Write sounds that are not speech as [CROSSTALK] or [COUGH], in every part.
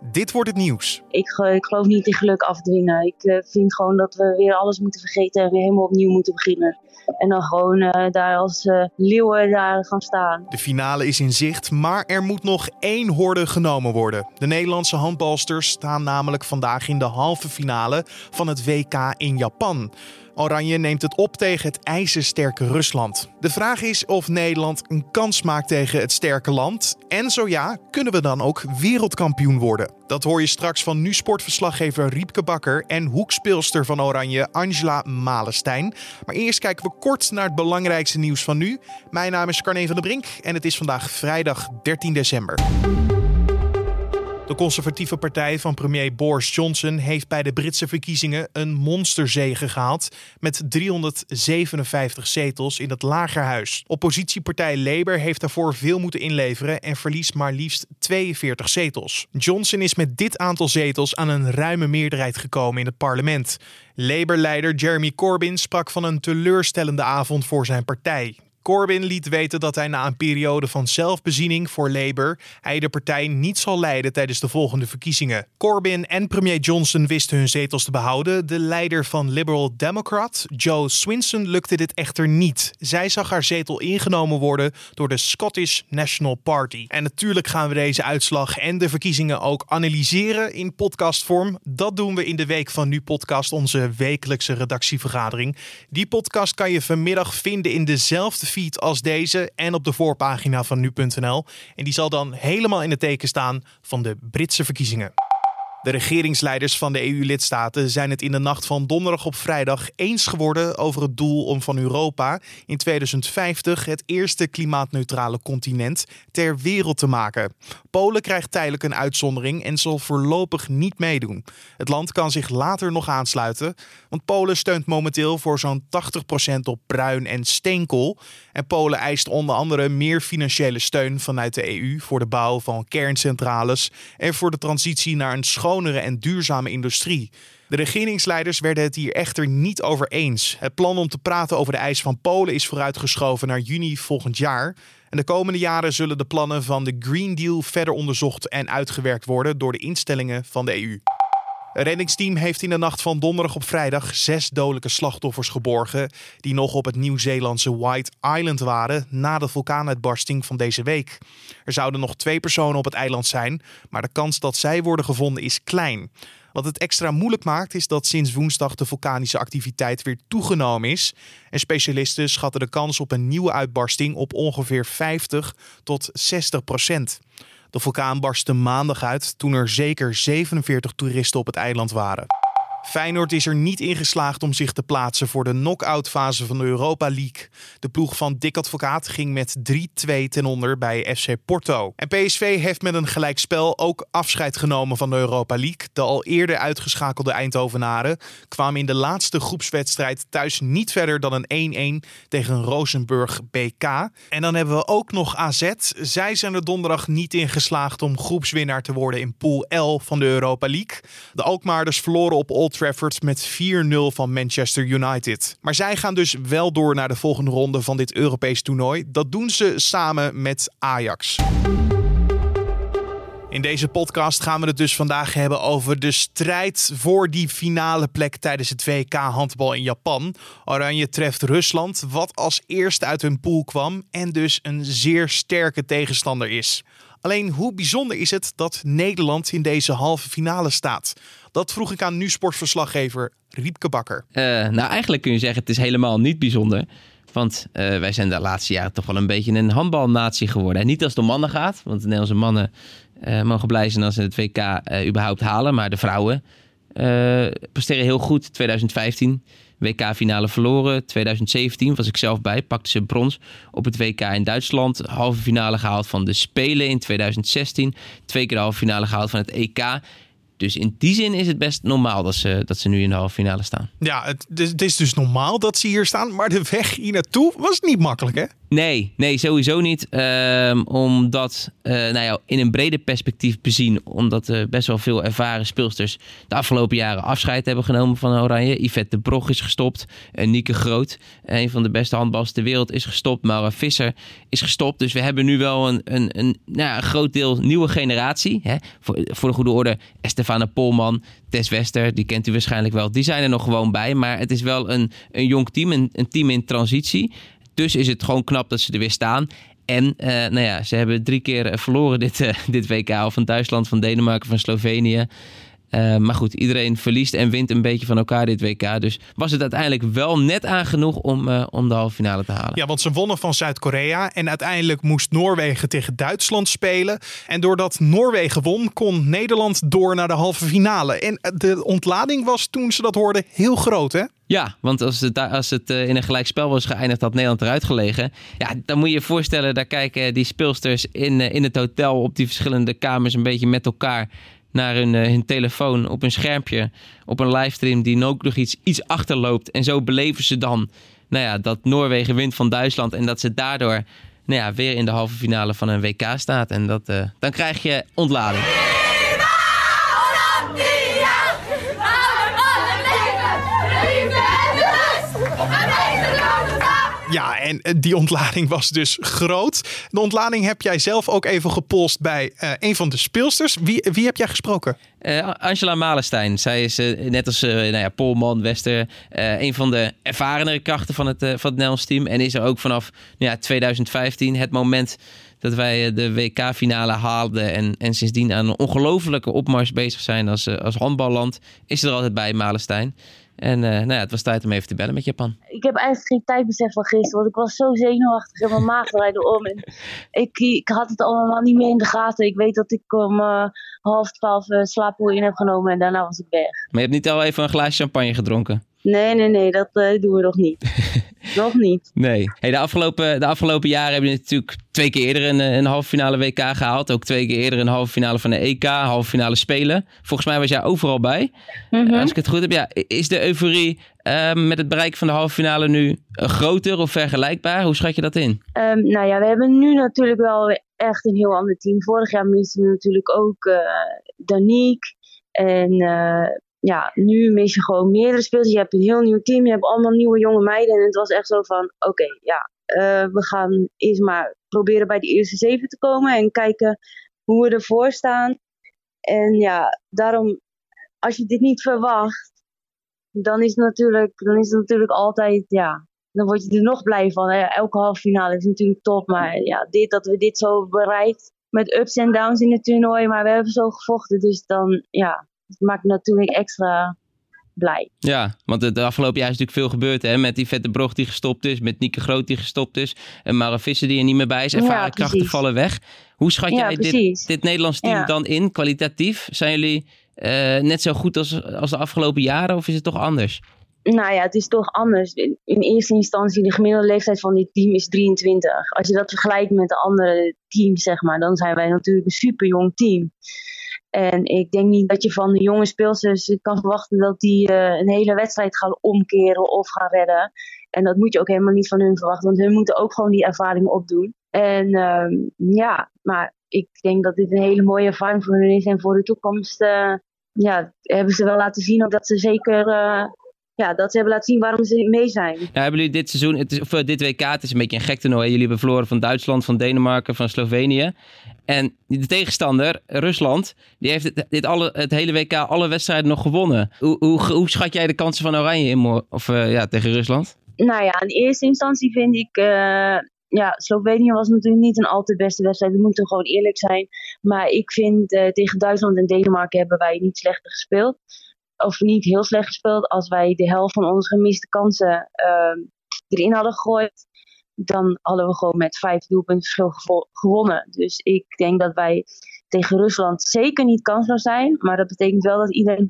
Dit wordt het nieuws. Ik, eh, ik geloof niet in geluk afdwingen. Ik eh, vind gewoon dat we weer alles moeten vergeten en weer helemaal opnieuw moeten beginnen. En dan gewoon uh, daar als uh, leeuwen daar gaan staan. De finale is in zicht, maar er moet nog één horde genomen worden. De Nederlandse handbalsters staan namelijk vandaag in de halve finale van het WK in Japan. Oranje neemt het op tegen het ijzersterke Rusland. De vraag is of Nederland een kans maakt tegen het sterke land. En zo ja, kunnen we dan ook wereldkampioen worden? Dat hoor je straks van nu sportverslaggever Riepke Bakker en hoekspeelster van Oranje Angela Malenstein. Maar eerst kijken we kort naar het belangrijkste nieuws van nu. Mijn naam is Carne van der Brink en het is vandaag vrijdag 13 december. De conservatieve partij van premier Boris Johnson heeft bij de Britse verkiezingen een monsterzege gehaald met 357 zetels in het lagerhuis. Oppositiepartij Labour heeft daarvoor veel moeten inleveren en verliest maar liefst 42 zetels. Johnson is met dit aantal zetels aan een ruime meerderheid gekomen in het parlement. Labour-leider Jeremy Corbyn sprak van een teleurstellende avond voor zijn partij. Corbyn liet weten dat hij na een periode van zelfbeziening voor Labour hij de partij niet zal leiden tijdens de volgende verkiezingen. Corbyn en premier Johnson wisten hun zetels te behouden. De leider van Liberal Democrat, Joe Swinson, lukte dit echter niet. Zij zag haar zetel ingenomen worden door de Scottish National Party. En natuurlijk gaan we deze uitslag en de verkiezingen ook analyseren in podcastvorm. Dat doen we in de week van Nu Podcast, onze wekelijkse redactievergadering. Die podcast kan je vanmiddag vinden in dezelfde als deze en op de voorpagina van nu.nl. En die zal dan helemaal in het teken staan van de Britse verkiezingen. De regeringsleiders van de EU-lidstaten zijn het in de nacht van donderdag op vrijdag eens geworden over het doel om van Europa in 2050 het eerste klimaatneutrale continent ter wereld te maken. Polen krijgt tijdelijk een uitzondering en zal voorlopig niet meedoen. Het land kan zich later nog aansluiten, want Polen steunt momenteel voor zo'n 80% op bruin en steenkool. En Polen eist onder andere meer financiële steun vanuit de EU voor de bouw van kerncentrales en voor de transitie naar een schonere en duurzame industrie. De regeringsleiders werden het hier echter niet over eens. Het plan om te praten over de eis van Polen is vooruitgeschoven naar juni volgend jaar. En de komende jaren zullen de plannen van de Green Deal verder onderzocht en uitgewerkt worden door de instellingen van de EU. Reddingsteam heeft in de nacht van donderdag op vrijdag zes dodelijke slachtoffers geborgen. die nog op het Nieuw-Zeelandse White Island waren na de vulkaanuitbarsting van deze week. Er zouden nog twee personen op het eiland zijn, maar de kans dat zij worden gevonden is klein. Wat het extra moeilijk maakt is dat sinds woensdag de vulkanische activiteit weer toegenomen is. En specialisten schatten de kans op een nieuwe uitbarsting op ongeveer 50 tot 60 procent. De vulkaan barstte maandag uit toen er zeker 47 toeristen op het eiland waren. Feyenoord is er niet in geslaagd om zich te plaatsen voor de knock-out fase van de Europa League. De ploeg van Dick Advocaat ging met 3-2 ten onder bij FC Porto. En PSV heeft met een gelijkspel ook afscheid genomen van de Europa League. De al eerder uitgeschakelde Eindhovenaren kwamen in de laatste groepswedstrijd thuis niet verder dan een 1-1 tegen Rosenburg BK. En dan hebben we ook nog AZ. Zij zijn er donderdag niet in geslaagd om groepswinnaar te worden in Pool L van de Europa League. De Alkmaarders verloren op Old Trafford met 4-0 van Manchester United. Maar zij gaan dus wel door naar de volgende ronde van dit Europees toernooi. Dat doen ze samen met Ajax. In deze podcast gaan we het dus vandaag hebben over de strijd voor die finale plek tijdens het WK handbal in Japan. Oranje treft Rusland, wat als eerste uit hun pool kwam en dus een zeer sterke tegenstander is. Alleen hoe bijzonder is het dat Nederland in deze halve finale staat? Dat vroeg ik aan nu sportverslaggever Riepke Bakker. Uh, nou, eigenlijk kun je zeggen het is helemaal niet bijzonder. Want uh, wij zijn de laatste jaren toch wel een beetje een handbalnatie geworden. En niet als het om mannen gaat, want de Nederlandse mannen uh, mogen blij zijn als ze het WK überhaupt halen. Maar de vrouwen presteren heel goed. 2015 WK-finale verloren. 2017 was ik zelf bij, pakte ze brons op het WK in Duitsland. Halve finale gehaald van de Spelen in 2016. Twee keer de halve finale gehaald van het EK. Dus in die zin is het best normaal dat ze, dat ze nu in de halve finale staan. Ja, het, het is dus normaal dat ze hier staan. Maar de weg hier naartoe was niet makkelijk, hè? Nee, nee, sowieso niet. Ehm, omdat, uh, nou ja, in een breder perspectief bezien, omdat best wel veel ervaren speelsters de afgelopen jaren afscheid hebben genomen van Oranje. Yvette de Brog is gestopt, uh, Nieke Groot, een van de beste handballers ter wereld, is gestopt. Maura Visser is gestopt. Dus we hebben nu wel een, een, een, nou, een groot deel nieuwe generatie. Hè? Voor, voor de goede orde, Estefana Polman, Tess Wester, die kent u waarschijnlijk wel. Die zijn er nog gewoon bij. Maar het is wel een, een jong team, een, een team in transitie. Dus is het gewoon knap dat ze er weer staan. En uh, nou ja, ze hebben drie keer verloren dit, uh, dit WK. Van Duitsland, van Denemarken, van Slovenië. Maar goed, iedereen verliest en wint een beetje van elkaar dit WK. Dus was het uiteindelijk wel net aan genoeg om, om de halve finale te halen. Ja, want ze wonnen van Zuid-Korea. En uiteindelijk moest Noorwegen tegen Duitsland spelen. En doordat Noorwegen won, kon Nederland door naar de halve finale. En de ontlading was toen ze dat hoorden heel groot, hè? Ja, want als het, als het in een gelijkspel was geëindigd, had Nederland eruit gelegen. Ja, dan moet je je voorstellen, daar kijken die speelsters in, in het hotel op die verschillende kamers een beetje met elkaar naar hun, uh, hun telefoon op een schermpje, op een livestream die ook nog iets, iets achterloopt. En zo beleven ze dan nou ja, dat Noorwegen wint van Duitsland en dat ze daardoor nou ja, weer in de halve finale van een WK staat. En dat, dan krijg je ontlading. Ja, en die ontlading was dus groot. De ontlading heb jij zelf ook even gepolst bij uh, een van de speelsters. Wie, wie heb jij gesproken? Uh, Angela Malenstein. Zij is net als nou ja, Polman, Wester, een van de ervarenere krachten van het, van het Nederlands team. En is er ook vanaf nou ja, 2015 het moment dat wij de WK-finale haalden. En, en sindsdien aan een ongelofelijke opmars bezig zijn als, als handballand. Is er altijd bij Malenstein. En uh, nou ja, het was tijd om even te bellen met Japan. Ik heb eigenlijk geen tijdbesef van gisteren, want ik was zo zenuwachtig en mijn maag draaide om. En ik, ik had het allemaal niet meer in de gaten. Ik weet dat ik om uh, half twaalf uh, slaappoel in heb genomen en daarna was ik weg. Maar je hebt niet al even een glaasje champagne gedronken? Nee, nee, nee, dat doen we nog niet. [LAUGHS] nog niet. Nee. Hey, de, afgelopen, de afgelopen jaren hebben we natuurlijk twee keer eerder een, een halve finale WK gehaald. Ook twee keer eerder een halve finale van de EK, halve finale Spelen. Volgens mij was jij overal bij. Mm -hmm. Als ik het goed heb, ja, is de euforie uh, met het bereiken van de halve finale nu groter of vergelijkbaar? Hoe schat je dat in? Um, nou ja, we hebben nu natuurlijk wel echt een heel ander team. Vorig jaar misten we natuurlijk ook uh, Danique en uh, ja, nu mis je gewoon meerdere spelers. Je hebt een heel nieuw team, je hebt allemaal nieuwe jonge meiden. En het was echt zo van, oké, ja, uh, we gaan eerst maar proberen bij de eerste zeven te komen. En kijken hoe we ervoor staan. En ja, daarom, als je dit niet verwacht, dan is het natuurlijk, dan is het natuurlijk altijd, ja, dan word je er nog blij van. Elke halve finale is natuurlijk top. Maar ja, dit, dat we dit zo bereikt met ups en downs in het toernooi. Maar we hebben zo gevochten, dus dan, ja, het maakt me natuurlijk extra blij. Ja, want de, de afgelopen jaar is natuurlijk veel gebeurd. Hè? Met die Vette Brog die gestopt is. Met Nieke Groot die gestopt is. En Mara Visser die er niet meer bij is. Ervaren ja, krachten vallen weg. Hoe schat jij ja, dit, dit Nederlands team ja. dan in, kwalitatief? Zijn jullie uh, net zo goed als, als de afgelopen jaren of is het toch anders? Nou ja, het is toch anders. In eerste instantie, de gemiddelde leeftijd van dit team is 23. Als je dat vergelijkt met de andere teams, zeg maar, dan zijn wij natuurlijk een super jong team. En ik denk niet dat je van de jonge speelsters kan verwachten dat die uh, een hele wedstrijd gaan omkeren of gaan redden. En dat moet je ook helemaal niet van hun verwachten, want hun moeten ook gewoon die ervaring opdoen. En uh, ja, maar ik denk dat dit een hele mooie ervaring voor hun is. En voor de toekomst uh, ja, hebben ze wel laten zien dat ze zeker uh, ja, dat ze hebben laten zien waarom ze mee zijn. Nou, hebben jullie dit seizoen, het is, of dit WK, het is een beetje een gek toernooi. Jullie hebben verloren van Duitsland, van Denemarken, van Slovenië. En de tegenstander, Rusland, die heeft het, dit alle, het hele WK, alle wedstrijden nog gewonnen. Hoe, hoe, hoe schat jij de kansen van Oranje in of, uh, ja, tegen Rusland? Nou ja, in eerste instantie vind ik... Uh, ja, Slovenië was natuurlijk niet een al te beste wedstrijd. We moeten gewoon eerlijk zijn. Maar ik vind uh, tegen Duitsland en Denemarken hebben wij niet slechter gespeeld of niet heel slecht gespeeld. Als wij de helft van onze gemiste kansen uh, erin hadden gegooid, dan hadden we gewoon met vijf doelpunten verschil gewonnen. Dus ik denk dat wij tegen Rusland zeker niet kansloos zijn. Maar dat betekent wel dat iedereen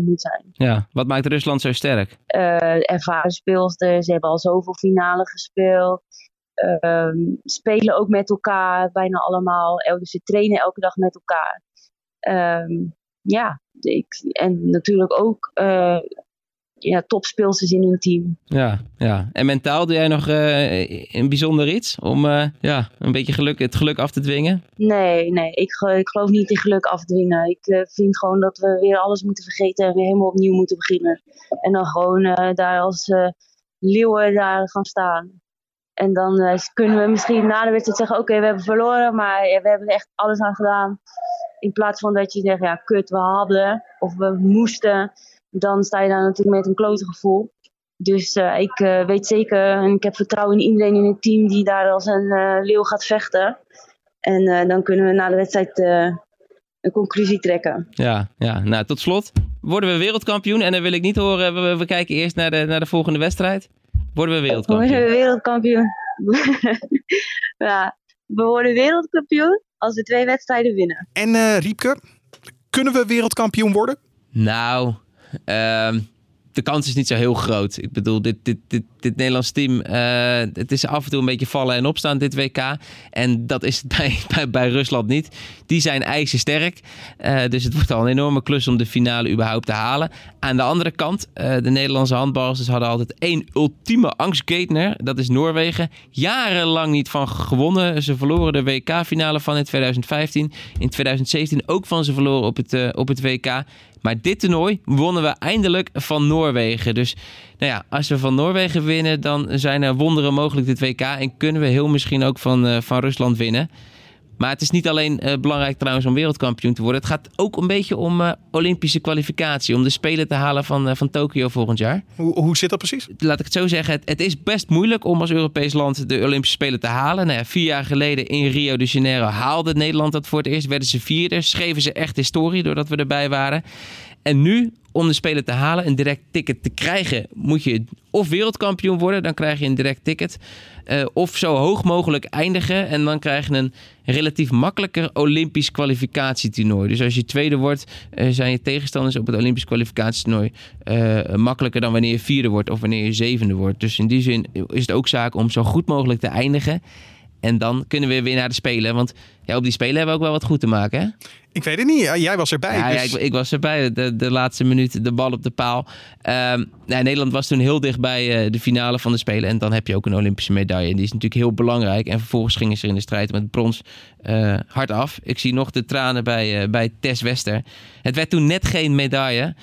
100% moet zijn. Ja, wat maakt Rusland zo sterk? Uh, ervaren speelsters, ze hebben al zoveel finale gespeeld. Uh, spelen ook met elkaar, bijna allemaal. Dus ze trainen elke dag met elkaar. Um, ja, ik, en natuurlijk ook uh, ja, topspeelsters in hun team. Ja, ja. En mentaal doe jij nog een bijzonder iets om ja, een beetje geluk, het geluk af te dwingen? Nee, nee. Ik, ik geloof niet in geluk afdwingen. Ik vind gewoon dat we weer alles moeten vergeten en weer helemaal opnieuw moeten beginnen. En dan gewoon daar als leeuwen daar gaan staan. En dan kunnen we misschien na de wedstrijd zeggen: Oké, we hebben verloren, maar we hebben er echt alles aan gedaan. In plaats van dat je zegt: Ja, kut, we hadden of we moesten. Dan sta je daar natuurlijk met een klote gevoel. Dus uh, ik uh, weet zeker en ik heb vertrouwen in iedereen in het team die daar als een leeuw gaat vechten. En dan kunnen we na de wedstrijd een conclusie trekken. Ja, ja, nou tot slot. Worden we wereldkampioen? En dan wil ik niet horen, we, we kijken eerst naar de, naar de volgende wedstrijd. Worden we wereldkampioen? Worden we wereldkampioen? [LAUGHS] ja, we worden wereldkampioen als we twee wedstrijden winnen. En uh, Riepke, kunnen we wereldkampioen worden? Nou, uh, de kans is niet zo heel groot. Ik bedoel, dit, dit, dit, dit Nederlands team, uh, het is af en toe een beetje vallen en opstaan dit WK. En dat is [LAUGHS] bij, bij, bij Rusland niet. Die zijn ijzersterk. Uh, dus het wordt al een enorme klus om de finale überhaupt te halen. Aan de andere kant, uh, de Nederlandse handballers hadden altijd één ultieme angstgekner. Dat is Noorwegen. Jarenlang niet van gewonnen. Ze verloren de WK-finale van in 2015. In 2017 ook van ze verloren op het, op het WK. Maar dit toernooi wonnen we eindelijk van Noorwegen. Dus nou ja, als we van Noorwegen winnen, dan zijn er wonderen mogelijk dit WK. En kunnen we heel misschien ook van, uh, van Rusland winnen. Maar het is niet alleen uh, belangrijk trouwens om wereldkampioen te worden. Het gaat ook een beetje om uh, Olympische kwalificatie. Om de Spelen te halen van, uh, van Tokio volgend jaar. Hoe, hoe zit dat precies? Laat ik het zo zeggen. Het, het, is best moeilijk om als Europees land de Olympische Spelen te halen. Nou ja, vier jaar geleden in Rio de Janeiro haalde Nederland dat voor het eerst. Werden ze vierde. Schreven ze echt historie doordat we erbij waren. En nu, om de Spelen te halen, een direct ticket te krijgen, moet je of wereldkampioen worden, dan krijg je een direct ticket. Uh, of zo hoog mogelijk eindigen en dan krijg je een relatief makkelijker Olympisch kwalificatietoernooi. Dus als je tweede wordt, uh, zijn je tegenstanders op het Olympisch kwalificatietoernooi uh, makkelijker dan wanneer je vierde wordt of wanneer je zevende wordt. Dus in die zin is het ook zaak om zo goed mogelijk te eindigen. En dan kunnen we weer naar de Spelen. Want ja, op die Spelen hebben we ook wel wat goed te maken. Hè? Ik weet het niet. Jij was erbij. Ja, dus... ja ik, ik, was erbij. De, de laatste minuut, de bal op de paal. Um, nou, Nederland was toen heel dicht bij uh, de finale van de Spelen. En dan heb je ook een Olympische medaille. En die is natuurlijk heel belangrijk. En vervolgens gingen ze in de strijd met brons uh, hard af. Ik zie nog de tranen bij, uh, bij Tess Wester. Het werd toen net geen medaille.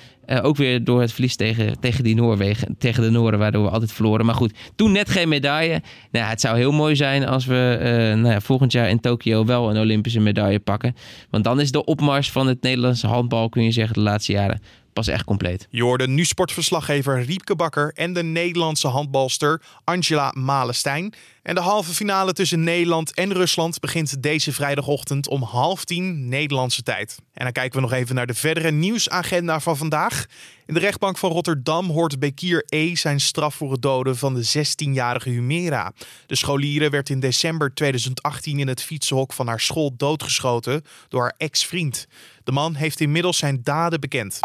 Ook weer door het verlies tegen, tegen die Noorwegen, tegen de Noorden, waardoor we altijd verloren. Maar goed, toen net geen medaille. Nou, het zou heel mooi zijn als we nou ja, volgend jaar in Tokio wel een Olympische medaille pakken. Want dan is de opmars van het Nederlandse handbal, kun je zeggen, de laatste jaren pas echt compleet. Je hoorde nu sportverslaggever Riepke Bakker en de Nederlandse handbalster Angela Malenstein. En de halve finale tussen Nederland en Rusland begint deze vrijdagochtend om half tien Nederlandse tijd. En dan kijken we nog even naar de verdere nieuwsagenda van vandaag. In de rechtbank van Rotterdam hoort Bekir E. zijn straf voor het doden van de 16-jarige Humera. De scholieren werd in december 2018 in het fietsenhok van haar school doodgeschoten door haar ex-vriend. De man heeft inmiddels zijn daden bekend.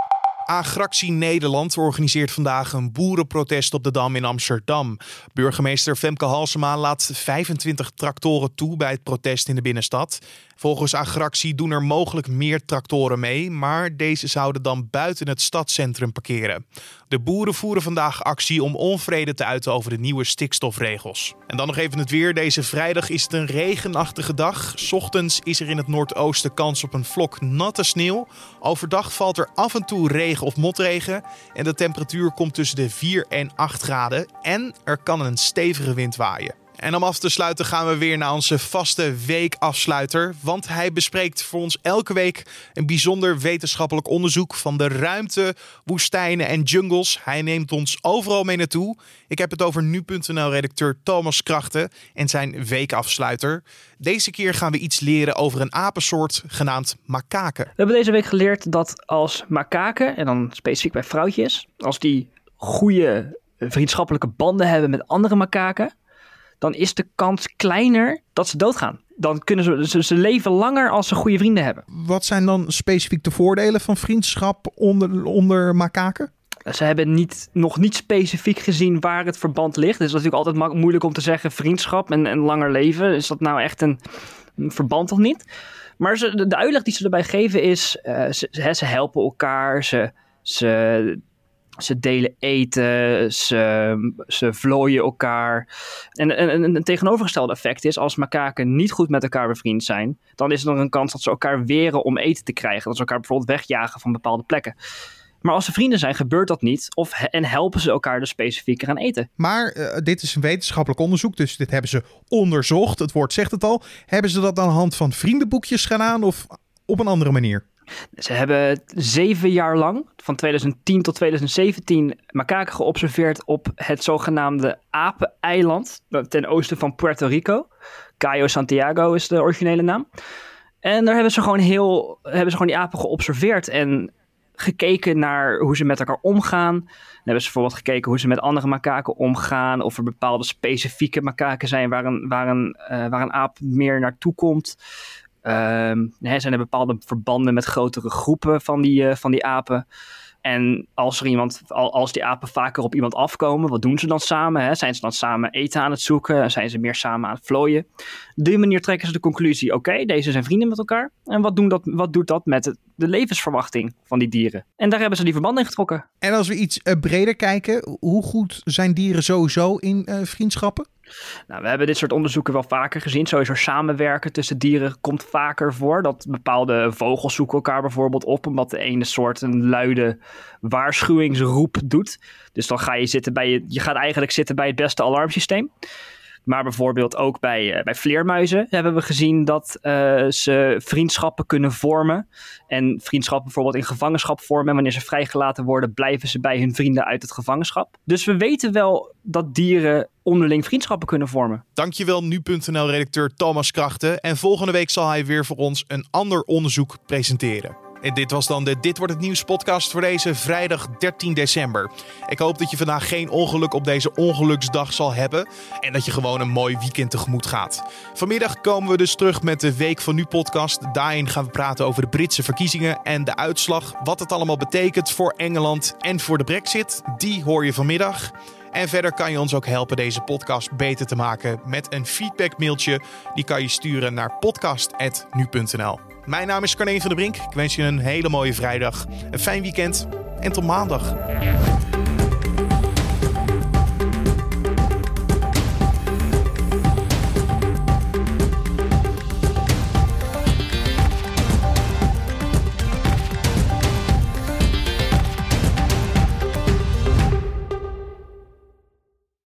Agractie Nederland organiseert vandaag een boerenprotest op de Dam in Amsterdam. Burgemeester Femke Halsema laat 25 tractoren toe bij het protest in de binnenstad. Volgens Agractie doen er mogelijk meer tractoren mee, maar deze zouden dan buiten het stadscentrum parkeren. De boeren voeren vandaag actie om onvrede te uiten over de nieuwe stikstofregels. En dan nog even het weer. Deze vrijdag is het een regenachtige dag. Ochtends is er in het noordoosten kans op een vlok natte sneeuw. Overdag valt er af en toe regen of motregen. En de temperatuur komt tussen de 4 en 8 graden. En er kan een stevige wind waaien. En om af te sluiten gaan we weer naar onze vaste weekafsluiter. Want hij bespreekt voor ons elke week een bijzonder wetenschappelijk onderzoek van de ruimte, woestijnen en jungles. Hij neemt ons overal mee naartoe. Ik heb het over nu.nl-redacteur Thomas Krachten en zijn weekafsluiter. Deze keer gaan we iets leren over een apensoort genaamd makaken. We hebben deze week geleerd dat als makaken, en dan specifiek bij vrouwtjes, als die goede vriendschappelijke banden hebben met andere makaken, dan is de kans kleiner dat ze doodgaan. Dan kunnen ze, ze, ze, leven langer als ze goede vrienden hebben. Wat zijn dan specifiek de voordelen van vriendschap onder, onder makaken? Ze hebben niet, nog niet specifiek gezien waar het verband ligt. Het is natuurlijk altijd moeilijk om te zeggen vriendschap en, en langer leven. Is dat nou echt een, een verband of niet? Maar ze, de, uitleg die ze erbij geven is, uh, ze, ze, helpen elkaar, ze, ze Ze delen eten, ze, ze vlooien elkaar. En, en, een tegenovergestelde effect is, als makaken niet goed met elkaar bevriend zijn, dan is er een kans dat ze elkaar weren om eten te krijgen. Dat ze elkaar bijvoorbeeld wegjagen van bepaalde plekken. Maar als ze vrienden zijn, gebeurt dat niet. Of, en helpen ze elkaar dus specifieker aan eten. Maar uh, dit is een wetenschappelijk onderzoek, dus dit hebben ze onderzocht. Het woord zegt het al. Hebben ze dat aan de hand van vriendenboekjes gedaan of op een andere manier? Ze hebben zeven jaar lang, van 2010 tot 2017, makaken geobserveerd op het zogenaamde Apeneiland ten oosten van Puerto Rico. Cayo Santiago is de originele naam. En daar hebben ze gewoon heel, hebben ze gewoon die apen geobserveerd en gekeken naar hoe ze met elkaar omgaan. Dan hebben ze bijvoorbeeld gekeken hoe ze met andere makaken omgaan. Of er bepaalde specifieke makaken zijn waar een, waar een, uh, waar een aap meer naartoe komt. Um, zijn er bepaalde verbanden met grotere groepen van die, uh, van die apen? En als er iemand, als die apen vaker op iemand afkomen, wat doen ze dan samen? Hè? Zijn ze dan samen eten aan het zoeken? Zijn ze meer samen aan het vlooien? Op die manier trekken ze de conclusie: oké, deze zijn vrienden met elkaar. En wat, doen dat, wat doet dat met de levensverwachting van die dieren? En daar hebben ze die verbanden in getrokken. En als we iets uh, breder kijken, hoe goed zijn dieren sowieso in uh, vriendschappen? Nou, we hebben dit soort onderzoeken wel vaker gezien. Sowieso samenwerken tussen dieren komt vaker voor. Dat bepaalde vogels zoeken elkaar bijvoorbeeld op, omdat de ene soort een luide waarschuwingsroep doet. Dus dan ga je zitten bij je, je gaat eigenlijk zitten bij het beste alarmsysteem. Maar bijvoorbeeld ook bij, uh, bij vleermuizen hebben we gezien dat uh, ze vriendschappen kunnen vormen. En vriendschappen bijvoorbeeld in gevangenschap vormen. En wanneer ze vrijgelaten worden, blijven ze bij hun vrienden uit het gevangenschap. Dus we weten wel dat dieren onderling vriendschappen kunnen vormen. Dankjewel nu.nl-redacteur Thomas Krachten. En volgende week zal hij weer voor ons een ander onderzoek presenteren. En dit was dan de Dit wordt het nieuws podcast voor deze vrijdag 13 december. Ik hoop dat je vandaag geen ongeluk op deze ongeluksdag zal hebben en dat je gewoon een mooi weekend tegemoet gaat. Vanmiddag komen we dus terug met de Week van Nu podcast. Daarin gaan we praten over de Britse verkiezingen en de uitslag. Wat het allemaal betekent voor Engeland en voor de Brexit. Die hoor je vanmiddag. En verder kan je ons ook helpen deze podcast beter te maken met een feedbackmailtje. Die kan je sturen naar podcast.nu.nl. Mijn naam is Carne van der Brink. Ik wens je een hele mooie vrijdag, een fijn weekend en tot maandag.